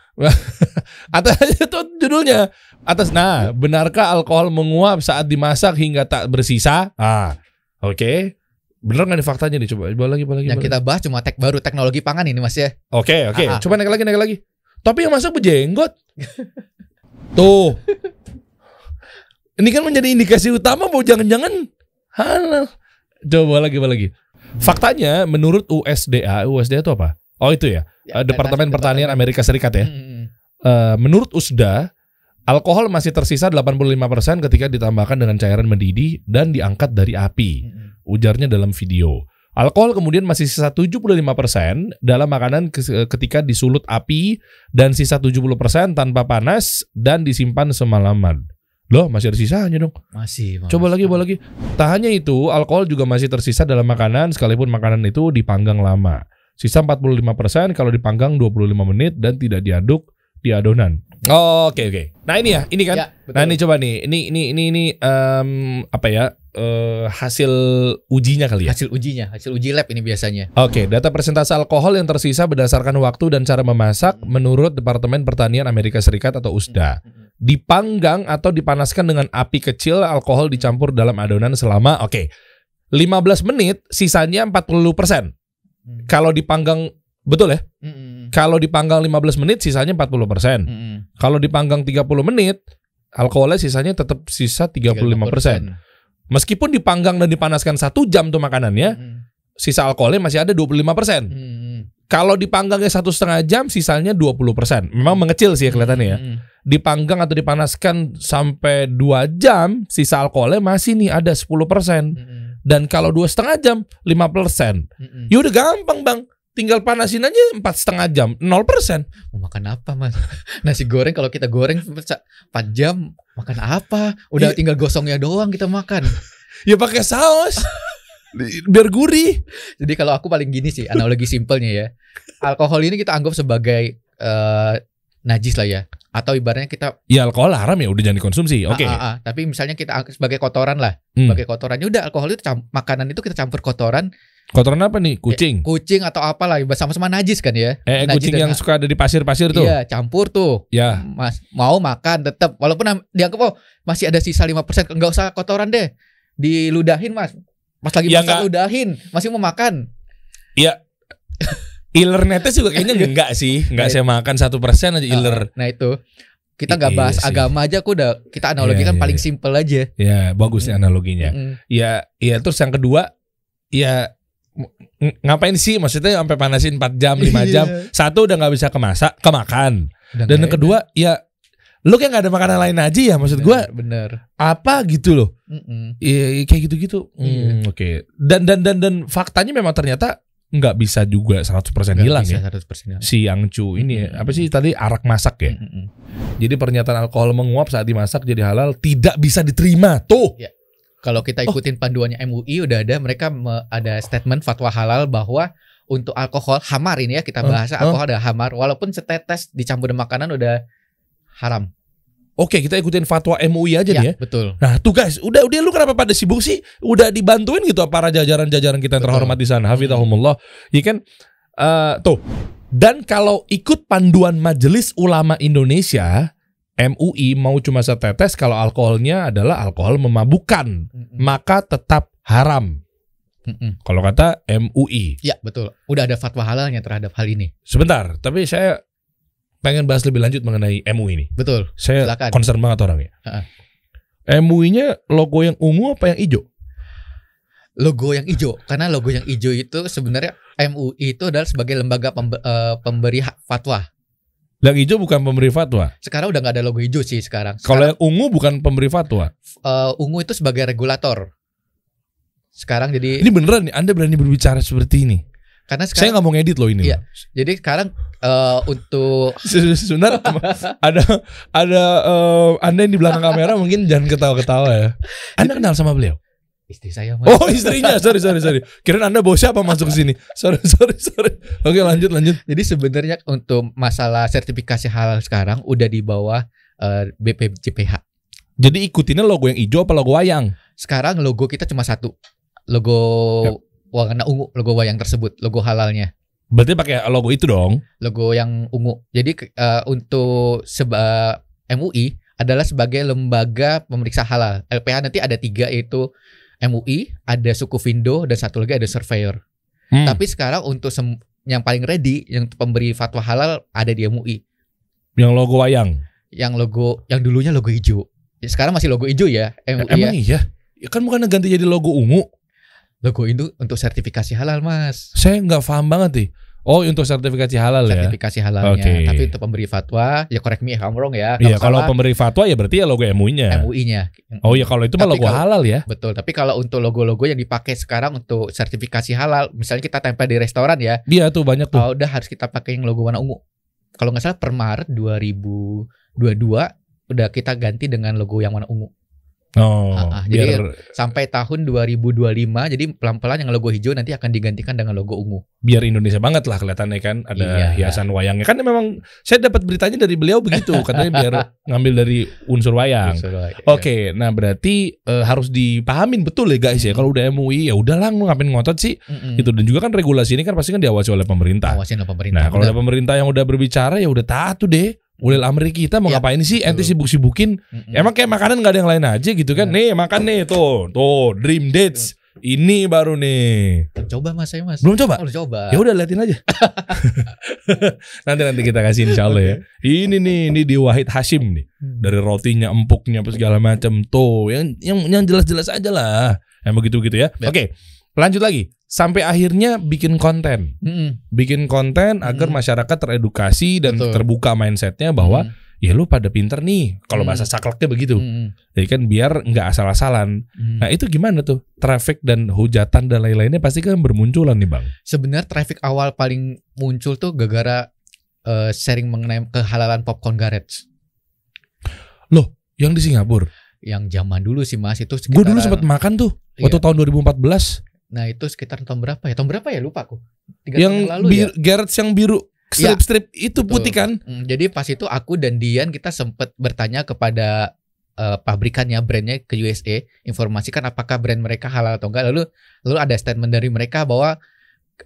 Atas itu judulnya. Atas nah, benarkah alkohol menguap saat dimasak hingga tak bersisa? Ah. Oke. Bener nggak nih faktanya nih? Coba, coba lagi, coba lagi.
Yang
coba
kita bahas cuma tag baru teknologi pangan ini Mas ya.
Oke oke,
Ah, ah.
coba naik lagi naik lagi. Tapi yang masak berjenggot. Tuh. Ini kan menjadi indikasi utama bahwa jangan-jangan halal. Coba lagi coba lagi. Faktanya menurut USDA, USDA itu apa? Oh itu ya,
Ya,
Eh, Departemen Pertanian Amerika Serikat ya.
Hmm,
Eh, menurut USDA, alkohol masih tersisa 85% ketika ditambahkan dengan cairan mendidih dan diangkat dari api
hmm, hmm.
ujarnya dalam video. Alkohol kemudian masih sisa 75% dalam makanan kes- ketika disulut api dan sisa 70% tanpa panas dan disimpan semalaman. Loh, masih ada sisanya dong.
Masih. Mas.
Coba lagi, coba lagi. Tak hanya itu, alkohol juga masih tersisa dalam makanan sekalipun makanan itu dipanggang lama. Sisa 45% kalau dipanggang 25 menit dan tidak diaduk di adonan. Oh, oke oke. Nah, ini ya, ini kan.
Ya, betul.
Nah ini coba nih, ini ini ini ini em, apa ya eh, hasil ujinya kali ya?
hasil ujinya, hasil uji lab ini biasanya.
Oke, data persentase alkohol yang tersisa berdasarkan waktu dan cara memasak menurut Departemen Pertanian Amerika Serikat atau USDA.
Hmm,
Dipanggang atau dipanaskan dengan api kecil, alkohol dicampur dalam adonan selama oke 15 menit, sisanya 40%.
Hmm.
Kalau dipanggang betul ya?
Hmm, hmm,
Kalau dipanggang 15 menit sisanya 40%.
hmm, hmm.
Kalau dipanggang 30 menit, alkoholnya sisanya tetap sisa 35%. Meskipun dipanggang dan dipanaskan satu jam tuh makanannya,
Hmm,
sisa alkoholnya masih ada 25%.
hmm, hmm.
Kalau dipanggangnya satu setengah jam, sisanya 20%. Memang mengecil sih ya kelihatannya ya.
Hmm, hmm.
Dipanggang atau dipanaskan sampai 2 jam, sisa alkoholnya masih nih ada 10%.
Hmm, hmm.
Dan kalau dua setengah jam, 5%.
Hmm, hmm.
Ya udah gampang bang. Tinggal panasin aja empat setengah jam, 0%.
Mau makan apa mas? Nasi goreng kalau kita goreng 4 jam makan apa? Udah
Iya.
tinggal gosongnya doang kita makan.
Ya pakai saus. Biar gurih.
Jadi kalau aku paling gini sih analogi simpelnya ya. Alkohol ini kita anggap sebagai eh, najis lah ya. Atau ibaratnya kita
Ya alkohol haram ya udah jangan dikonsumsi. Oke.
Ah, ah, ah. tapi misalnya kita sebagai kotoran lah.
Hmm.
Sebagai kotoran. Ya udah alkohol itu makanan itu kita campur kotoran,
Kotoran apa nih? Kucing.
kucing atau apalah sama-sama najis kan ya.
Eh,
Najis
kucing yang suka ada di pasir-pasir tuh.
Iya, campur tuh.
Ya.
Mas mau makan tetap walaupun dianggap oh masih ada sisa 5% enggak usah kotoran deh. Diludahin, Mas. Pas lagi
Ya,
masak ludahin, masih mau makan.
Iler netes juga kayaknya enggak sih. Enggak saya makan satu persen aja iler.
Nah, itu. Kita nggak
Iya
bahas
sih.
agama aja aku udah kita analogikan
Iya, iya,
paling
iya.
simpel aja.
Ya bagus nih analoginya.
Mm-mm.
Ya, ya terus yang kedua, ya ngapain sih? Maksudnya sampai panasin 4 jam, 5 jam.
Iya.
Satu udah nggak bisa kemasak, kemakan. Dan
nggak
yang kedua, ya lu kayak nggak ada makanan lain aja ya. Maksud
enak.
gua
bener.
apa gitu loh.
Mm-mm.
Iya kayak gitu-gitu.
Iya.
Hmm, Oke. Dan dan dan dan faktanya memang ternyata nggak bisa juga 100%
Nggak
hilang
bisa
ya.
100% hilang.
Si Angcu ini ya,
Mm-mm.
apa sih tadi arak masak ya.
Mm-mm.
Jadi pernyataan alkohol menguap saat dimasak jadi halal tidak bisa diterima. Tuh.
Kalau kita
Oh.
ikutin panduannya MUI udah ada mereka me- ada statement fatwa halal bahwa untuk alkohol hamar ini ya kita
Oh,
bahas
oh.
alkohol ada hamar walaupun setetes dicampur dengan makanan udah haram.
Oke, kita ikutin fatwa MUI aja
ya,
nih ya.
betul.
Nah, tuh guys, udah udah lu kenapa pada sibuk sih? Udah dibantuin gitu para jajaran-jajaran kita yang terhormat di sana. Hafizahumullah. Ya kan? Eh, tuh. Dan kalau ikut panduan Majelis Ulama Indonesia, MUI mau cuma setetes kalau alkoholnya adalah alkohol memabukkan,
Mm-mm.
maka tetap haram.
Mm-mm.
Kalau kata MUI.
Ya betul. Udah ada fatwa halalnya terhadap hal ini.
Sebentar, tapi saya pengen bahas lebih lanjut mengenai MUI ini.
Betul.
Saya
Silakan.
concern banget orangnya.
Ha-ha.
MUI-nya logo yang ungu apa yang hijau?
Logo yang hijau karena logo yang hijau itu sebenarnya MUI itu adalah sebagai lembaga pembe- eh, pemberi hak fatwa.
Yang hijau bukan pemberi fatwa.
Sekarang udah nggak ada logo hijau sih sekarang.
Kalau
Sekarang
yang ungu bukan pemberi fatwa.
eh, ungu itu sebagai regulator. Sekarang jadi
Ini beneran nih, Anda berani berbicara seperti ini.
karena
Saya
sekarang
nggak mau ngedit loh ini.
Iya. jadi sekarang eh, untuk
loh. Sebentar ada ada eh, Anda yang di belakang kamera mungkin jangan ketawa-ketawa ya. Anda kenal sama beliau?
Istri saya mas.
Oh istrinya, sorry sorry sorry. Kirain anda bawa siapa masuk ke sini? Sorry sorry sorry. Oke lanjut lanjut.
Jadi sebenarnya untuk masalah sertifikasi halal sekarang udah di bawah eh, BPJPH.
Jadi ikutinnya logo yang hijau apa logo wayang?
Sekarang logo kita cuma satu. Logo warna ungu, logo wayang tersebut, logo halalnya.
Berarti pakai logo itu dong.
Logo yang ungu. Jadi eh, untuk seba MUI adalah sebagai lembaga pemeriksa halal. LPH nanti ada tiga yaitu MUI, ada suku Vindo, dan satu lagi ada surveyor.
Hmm.
Tapi sekarang untuk yang paling ready, yang pemberi fatwa halal ada di MUI.
yang logo wayang.
Yang logo, yang dulunya logo hijau. Ya, Sekarang masih logo hijau ya, MUI ya.
Emang iya? Ya kan bukan ganti jadi logo ungu.
Logo itu untuk sertifikasi halal mas.
Saya nggak paham banget nih. Oh untuk sertifikasi halal ya.
Sertifikasi halalnya.
Oke.
Tapi untuk pemberi fatwa, ya correct me if I'm wrong ya.
Iya kalau pemberi fatwa ya berarti ya logo MUI-nya.
MUI-nya.
Oh iya kalau itu mah logo
kalau-
halal ya.
Betul, tapi kalau untuk logo-logo yang dipakai sekarang untuk sertifikasi halal, misalnya kita tempel di restoran ya,
Iya tuh banyak tuh.
oh, udah harus kita pakai yang logo warna ungu. Kalau nggak salah per Maret 2022 udah kita ganti dengan logo yang warna ungu.
Oh,
ah,
biar
jadi sampai tahun 2025 jadi pelan-pelan yang logo hijau nanti akan digantikan dengan logo ungu.
biar Indonesia banget lah kelihatannya kan ada
Iya.
hiasan wayangnya kan memang saya dapat beritanya dari beliau begitu katanya biar ngambil dari unsur wayang.
Iya.
Oke, nah berarti eh, harus dipahamin betul ya guys ya. Kalau udah MUI ya udahlah lu ngapain ngotot sih
Mm-mm.
gitu dan juga kan regulasi ini kan pasti kan diawasi oleh pemerintah.
Lah pemerintah.
Nah, kalau ada pemerintah yang udah berbicara ya udah taat tuh deh. Ulil amri kita mau
Ya,
ngapain sih? Ente sibuk-sibukin.
Mm-mm.
Emang kayak makanan nggak ada yang lain aja gitu kan? Nih makan nih tuh, tuh Dream Dates. Ini baru nih.
coba mas saya mas.
Belum coba?
Harus coba.
Ya udah liatin aja. nanti nanti kita kasih insya Allah ya. Ini nih, ini di Wahid Hashim nih.
Hmm.
Dari rotinya, empuknya, apa segala macam tuh. Yang yang yang jelas-jelas aja lah. Yang begitu gitu ya.
Ya.
Oke, lanjut lagi. Sampai akhirnya bikin konten,
Mm-mm.
bikin konten agar
Mm.
masyarakat teredukasi dan
Betul.
terbuka mindsetnya bahwa
Mm.
ya lu pada pinter nih. Kalau
Mm.
bahasa sakleknya begitu.
Mm-mm.
Jadi kan biar nggak asal-asalan.
Mm.
Nah itu gimana tuh? Traffic dan hujatan dan lain-lainnya pasti kan bermunculan nih bang.
Sebenarnya traffic awal paling muncul tuh gara-gara eh, sharing mengenai kehalalan popcorn garage
Yang di Singapura.
yang zaman dulu sih mas itu
Gue dulu sempat makan tuh waktu
Iya.
tahun 2014
nah itu sekitar tahun berapa ya tahun berapa ya lupa aku tiga
yang
tahun lalu
bir,
ya
Garrett yang biru
Iya.
strip-strip itu
Betul.
putih kan?
Hmm, jadi pas itu aku dan Dian kita sempat bertanya kepada eh, pabrikannya brandnya ke USA informasikan apakah brand mereka halal atau enggak lalu lalu ada statement dari mereka bahwa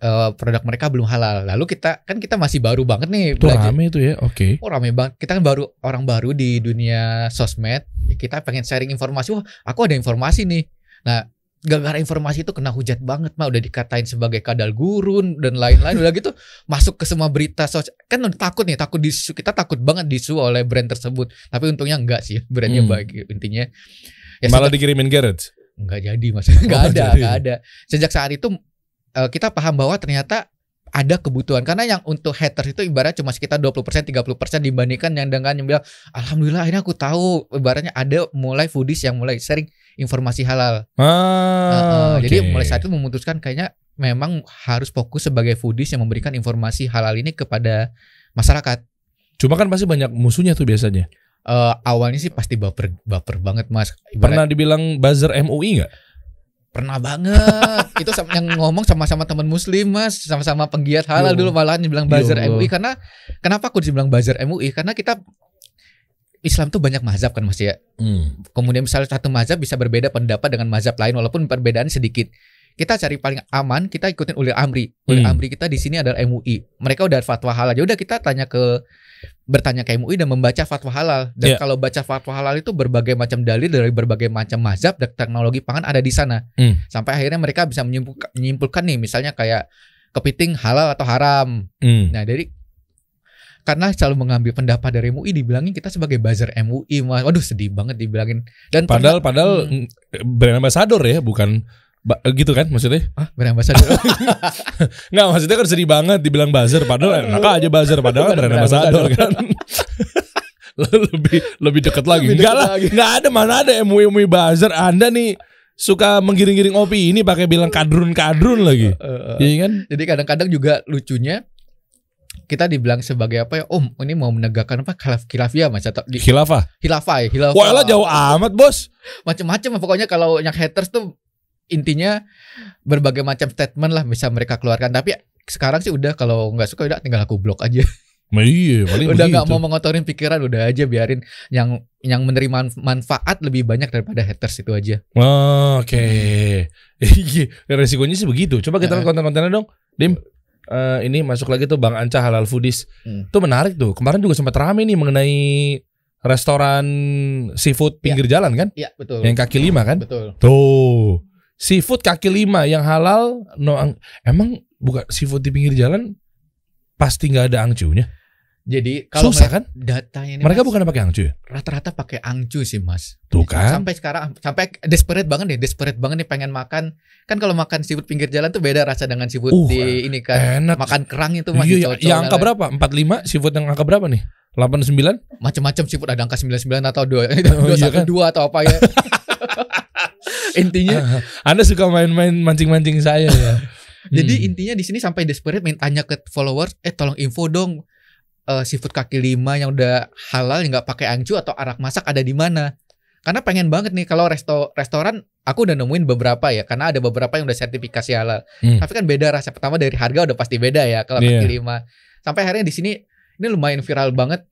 eh, produk mereka belum halal lalu kita kan kita masih baru banget nih
Itu
belajar
rame itu ya. Oke.
Oh rame banget. Kita kan baru orang baru di dunia sosmed. Ya, Kita pengen sharing informasi. Wah, aku ada informasi nih. Nah, gara-gara informasi itu kena hujat banget mah udah dikatain sebagai kadal gurun dan lain-lain udah gitu masuk ke semua berita sos kan udah takut nih takut disu kita takut banget disu oleh brand tersebut tapi untungnya enggak sih brandnya
Hmm.
baik intinya ya
Malah
sejak-
dikirimin Garrett.
Enggak jadi mas, enggak ada,
jadi.
enggak ada. Sejak saat itu eh, kita paham bahwa ternyata ada kebutuhan karena yang untuk haters itu ibarat cuma sekitar 20% 30% dibandingkan yang dengan yang bilang alhamdulillah akhirnya aku tahu ibaratnya ada mulai foodies yang mulai sharing informasi halal.
Ah,
Heeh, Jadi
oke.
mulai saat itu memutuskan kayaknya memang harus fokus sebagai foodies yang memberikan informasi halal ini kepada masyarakat.
Cuma kan pasti banyak musuhnya tuh biasanya.
Eh, awalnya sih pasti baper baper banget mas. Ibarat-
Pernah dibilang buzzer MUI nggak?
Pernah banget. itu sama, yang ngomong sama-sama teman muslim mas, sama-sama penggiat halal
Ya
dulu malahan dibilang buzzer
Allah.
MUI karena kenapa aku dibilang buzzer MUI? Karena kita Islam tuh banyak mazhab kan mas ya.
Hmm.
Kemudian misalnya satu mazhab bisa berbeda pendapat dengan mazhab lain walaupun perbedaan sedikit. Kita cari paling aman, kita ikutin ulil amri. Ulil
Hmm.
amri kita di sini adalah MUI. Mereka udah fatwa halal. Ya udah kita tanya ke bertanya ke MUI dan membaca fatwa halal. Dan
Ya.
kalau baca fatwa halal itu berbagai macam dalil dari berbagai macam mazhab dan teknologi pangan ada di sana.
Hmm.
Sampai akhirnya mereka bisa menyimpulkan, menyimpulkan nih misalnya kayak kepiting halal atau haram.
Hmm.
Nah, dari karena selalu mengambil pendapat dari MUI dibilangin kita sebagai buzzer MUI mas waduh sedih banget dibilangin dan
Padahal
ternyata-
padahal
Hmm.
brand ambassador ya, bukan ba- gitu kan maksudnya?
ah brand ambassador
Nggak maksudnya kan sedih banget dibilang buzzer padahal enak aja buzzer padahal brand ambassador kan. lebih lebih dekat lagi.
Lebih
Enggak
dekat
lah,
lagi.
enggak ada mana ada MUI MUI buzzer. Anda nih suka menggiring-giring opini ini pakai bilang kadrun-kadrun lagi.
Eh,
Iya kan?
jadi kadang-kadang juga lucunya kita dibilang sebagai apa ya om ini mau menegakkan apa khilaf khilafiyah mas atau di,
Khilafah.
khilafah ya khilafah
Wah, elah jauh amat, Bos.
macam-macam pokoknya kalau yang haters tuh intinya berbagai macam statement lah bisa mereka keluarkan. Tapi sekarang sih udah kalau nggak suka udah tinggal aku blok aja.
Nah, iya, paling
udah nggak mau mengotorin pikiran, udah aja biarin yang yang menerima manfaat lebih banyak daripada haters itu aja.
Oh, Oke. Iya, resikonya sih begitu. Coba kita
Eh.
lihat konten-kontennya dong. Dim. Eh, ini masuk lagi tuh Bang Anca Halal Foodies.
Hmm.
Itu menarik tuh. Kemarin juga sempat rame nih mengenai restoran seafood pinggir jalan kan?
Iya betul.
Yang kaki lima kan?
Betul.
Tuh. Seafood kaki lima yang halal no ang- emang bukan seafood di pinggir jalan pasti nggak ada angcunya.
Jadi kalau
Susah kan?
datanya ini
Mereka
Mas,
bukan pakai angcu ya?
rata-rata pakai angcu sih mas.
Tuh kan.
Sampai sekarang sampai desperate banget deh, desperate banget nih pengen makan. Kan kalau makan seafood pinggir jalan tuh beda rasa dengan seafood
Uh,
di ini kan.
Enak.
Makan kerang itu masih
Iya, iya.
cocok.
yang angka berapa? 45 seafood yang angka berapa nih? 89?
Macam-macam seafood ada angka 99 atau 2
Oh, iya kan?
212 atau apa ya. intinya
Anda suka main-main mancing-mancing saya ya.
Jadi
Hmm.
intinya di sini sampai desperate mintanya ke followers, eh tolong info dong eh, seafood kaki lima yang udah halal yang nggak pakai angcu atau arak masak ada di mana? Karena pengen banget nih kalau resto restoran aku udah nemuin beberapa ya, karena ada beberapa yang udah sertifikasi halal.
Hmm.
Tapi kan beda rasa pertama dari harga udah pasti beda ya kalau
Iya.
kaki lima. Sampai akhirnya di sini ini lumayan viral banget.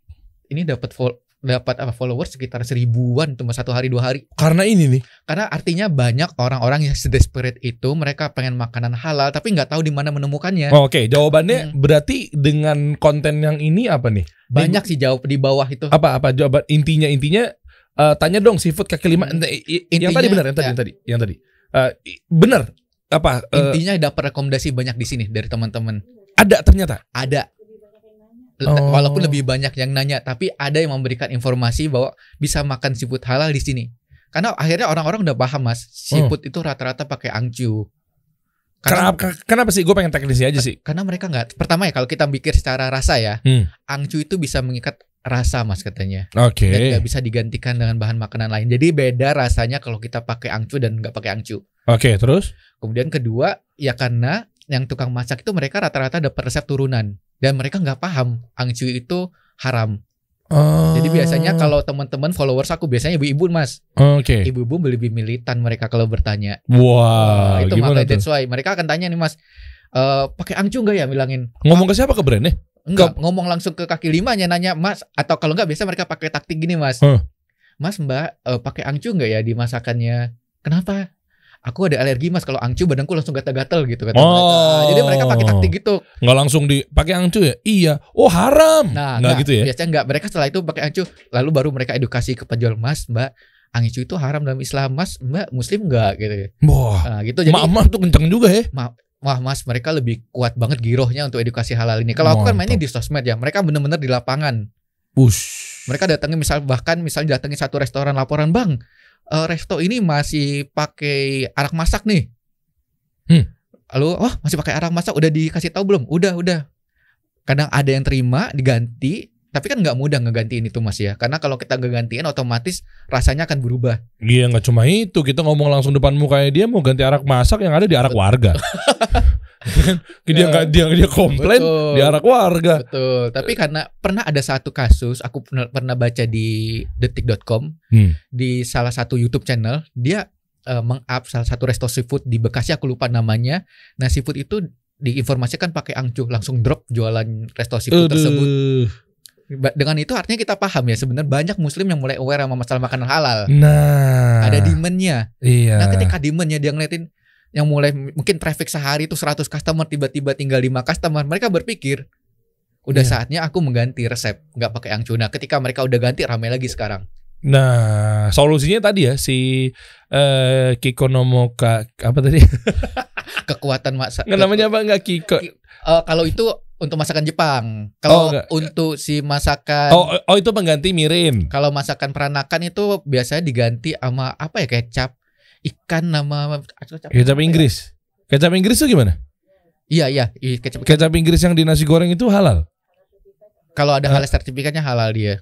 Ini dapat dapat apa followers sekitar seribuan cuma satu hari dua hari.
Karena ini nih.
Karena artinya banyak orang-orang yang sedesperate itu mereka pengen makanan halal tapi nggak tahu di mana menemukannya.
Oh, Oke, jawabannya
Hmm.
berarti dengan konten yang ini apa nih?
Banyak sih jawab di bawah itu.
Apa apa jawaban intinya intinya eh, tanya dong seafood kaki lima.
Hmm.
Ente- i- yang
Intinya,
tadi benar, yang tadi,
ya.
yang tadi, yang tadi. Eh, i- benar. Apa eh,
Intinya dapat rekomendasi banyak di sini dari teman-teman.
ada ternyata?
Ada
Oh.
walaupun lebih banyak yang nanya, tapi ada yang memberikan informasi bahwa bisa makan seafood halal di sini. Karena akhirnya orang-orang udah paham mas, seafood itu rata-rata pakai angcu. Karena,
Kenapa, kenapa sih? Gue pengen teknisnya aja sih.
karena mereka nggak. Pertama ya kalau kita pikir secara rasa ya,
Hmm.
angcu itu bisa mengikat rasa mas katanya.
Oke.
Dan nggak bisa digantikan dengan bahan makanan lain. Jadi beda rasanya kalau kita pakai angcu dan nggak pakai angcu.
Oke, terus?
Kemudian kedua, ya karena yang tukang masak itu mereka rata-rata dapat resep turunan dan mereka nggak paham angcu itu haram.
Oh.
Jadi biasanya kalau teman-teman followers aku biasanya ibu-ibu mas,
Oke.
ibu-ibu lebih militan mereka kalau bertanya.
Wah,
itu
gimana
makanya
tuh?
that's why mereka akan tanya nih mas, eh pakai angcu nggak ya bilangin?
Ngomong ke siapa ke brandnya?
Enggak, ngomong langsung ke kaki limanya nanya mas atau kalau nggak biasa mereka pakai taktik gini mas,
Huh.
mas mbak eh, pakai angcu nggak ya di masakannya? Kenapa? Aku ada alergi mas kalau angcu badanku langsung gatal-gatal gitu kata
Oh.
mereka. Jadi mereka pakai taktik gitu.
Nggak langsung dipakai angcu ya? Iya. Oh haram.
Nah,
nggak gitu ya?
Biasanya enggak. Mereka setelah itu pakai angcu, lalu baru mereka edukasi ke penjual mas, mbak, angcu itu haram dalam Islam, mas, mbak, muslim enggak gitu.
Wah.
Nah, gitu. Jadi,
Emak-emak tuh kenceng juga ya.
wah mas, mereka lebih kuat banget girohnya untuk edukasi halal ini. Kalau aku kan mainnya di sosmed ya, mereka bener-bener di lapangan.
Ush.
Mereka datangin misal bahkan misal datangin satu restoran laporan, bang, eh, resto ini masih pakai arak masak nih.
Hmm.
Lalu, oh masih pakai arak masak, udah dikasih tahu belum? Udah, udah. Kadang ada yang terima, diganti, tapi kan nggak mudah ngegantiin itu mas ya. Karena kalau kita ngegantiin, otomatis rasanya akan berubah.
Iya nggak cuma itu kita ngomong langsung depan mukanya dia mau ganti arak masak yang ada di arak warga. Dia nggak dia dia komplain
Betul.
di arak warga.
Betul. Tapi karena pernah ada satu kasus, aku pernah, pernah baca di detik.com
Hmm.
di salah satu YouTube channel, dia eh, meng-up salah satu resto seafood di Bekasi, aku lupa namanya. Nah seafood itu diinformasikan pakai angcuh, langsung drop jualan resto seafood tersebut.
Aduh.
Ba- Dengan itu artinya kita paham ya sebenarnya banyak muslim yang mulai aware sama masalah makanan halal.
Nah.
Ada demandnya.
Iya.
Nah ketika demandnya dia ngeliatin yang mulai mungkin traffic sehari itu 100 customer tiba-tiba tinggal 5 customer, mereka berpikir udah
Iya.
saatnya aku mengganti resep nggak pakai angcu. Nah ketika mereka udah ganti ramai lagi sekarang.
Nah, solusinya tadi ya si eh Kiko Nomoka apa tadi?
Kekuatan masak.
Nggak namanya apa nggak Kiko?
Eh, kalau itu untuk masakan
Oh,
Jepang. Kalau
enggak.
untuk si masakan
Oh, oh itu pengganti mirin.
kalau masakan peranakan itu biasanya diganti sama apa ya kecap ikan nama
Kecap Inggris. Kecap Inggris tuh gimana?
Iya iya, iya, kecap.
Kecap Inggris yang di nasi goreng itu halal.
Kalau ada halal sertifikatnya halal dia.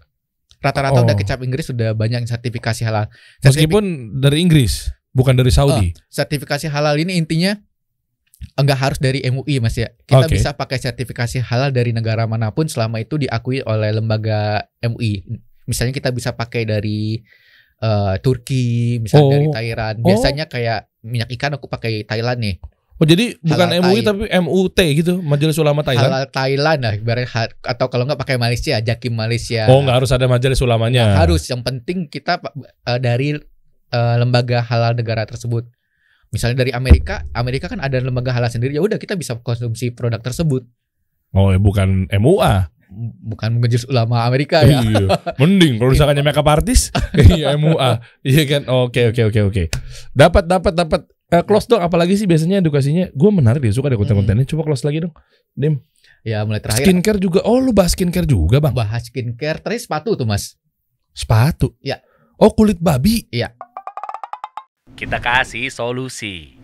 Rata-rata
Oh.
udah kecap Inggris sudah banyak yang sertifikasi halal. Sertifi-
Meskipun dari Inggris, bukan dari Saudi.
sertifikasi halal ini intinya enggak harus dari MUI Mas ya. Kita
Oke.
bisa pakai sertifikasi halal dari negara mana pun selama itu diakui oleh lembaga MUI. Misalnya kita bisa pakai dari eh, Turki, misalnya
Oh.
dari Thailand.
Oh.
Biasanya kayak minyak ikan aku pakai Thailand nih.
Oh jadi bukan
Halal
MUI
Thai.
tapi MUT gitu, Majelis Ulama Thailand.
Halal Thailand lah ibaratnya atau kalau nggak pakai Malaysia, Jakim Malaysia.
Oh nggak harus ada Majelis Ulamanya.
Nggak harus, yang penting kita eh, dari eh, lembaga halal negara tersebut. Misalnya dari Amerika, Amerika kan ada lembaga halal sendiri. Ya udah kita bisa konsumsi produk tersebut.
Oh ya bukan MUA.
Bukan majelis ulama Amerika ya.
Iya. Mending kalau misalkan makeup artis, iya MUA. Iya kan. Oke oke oke oke. Dapat dapat dapat Eh, close dong apalagi sih biasanya edukasinya gue menarik deh suka deh konten-kontennya coba close lagi dong Dim
Ya mulai terakhir
skincare juga oh lu bahas skincare juga bang
bahas skincare, terus sepatu tuh mas.
sepatu
Ya.
oh kulit babi
Kita kasih solusi.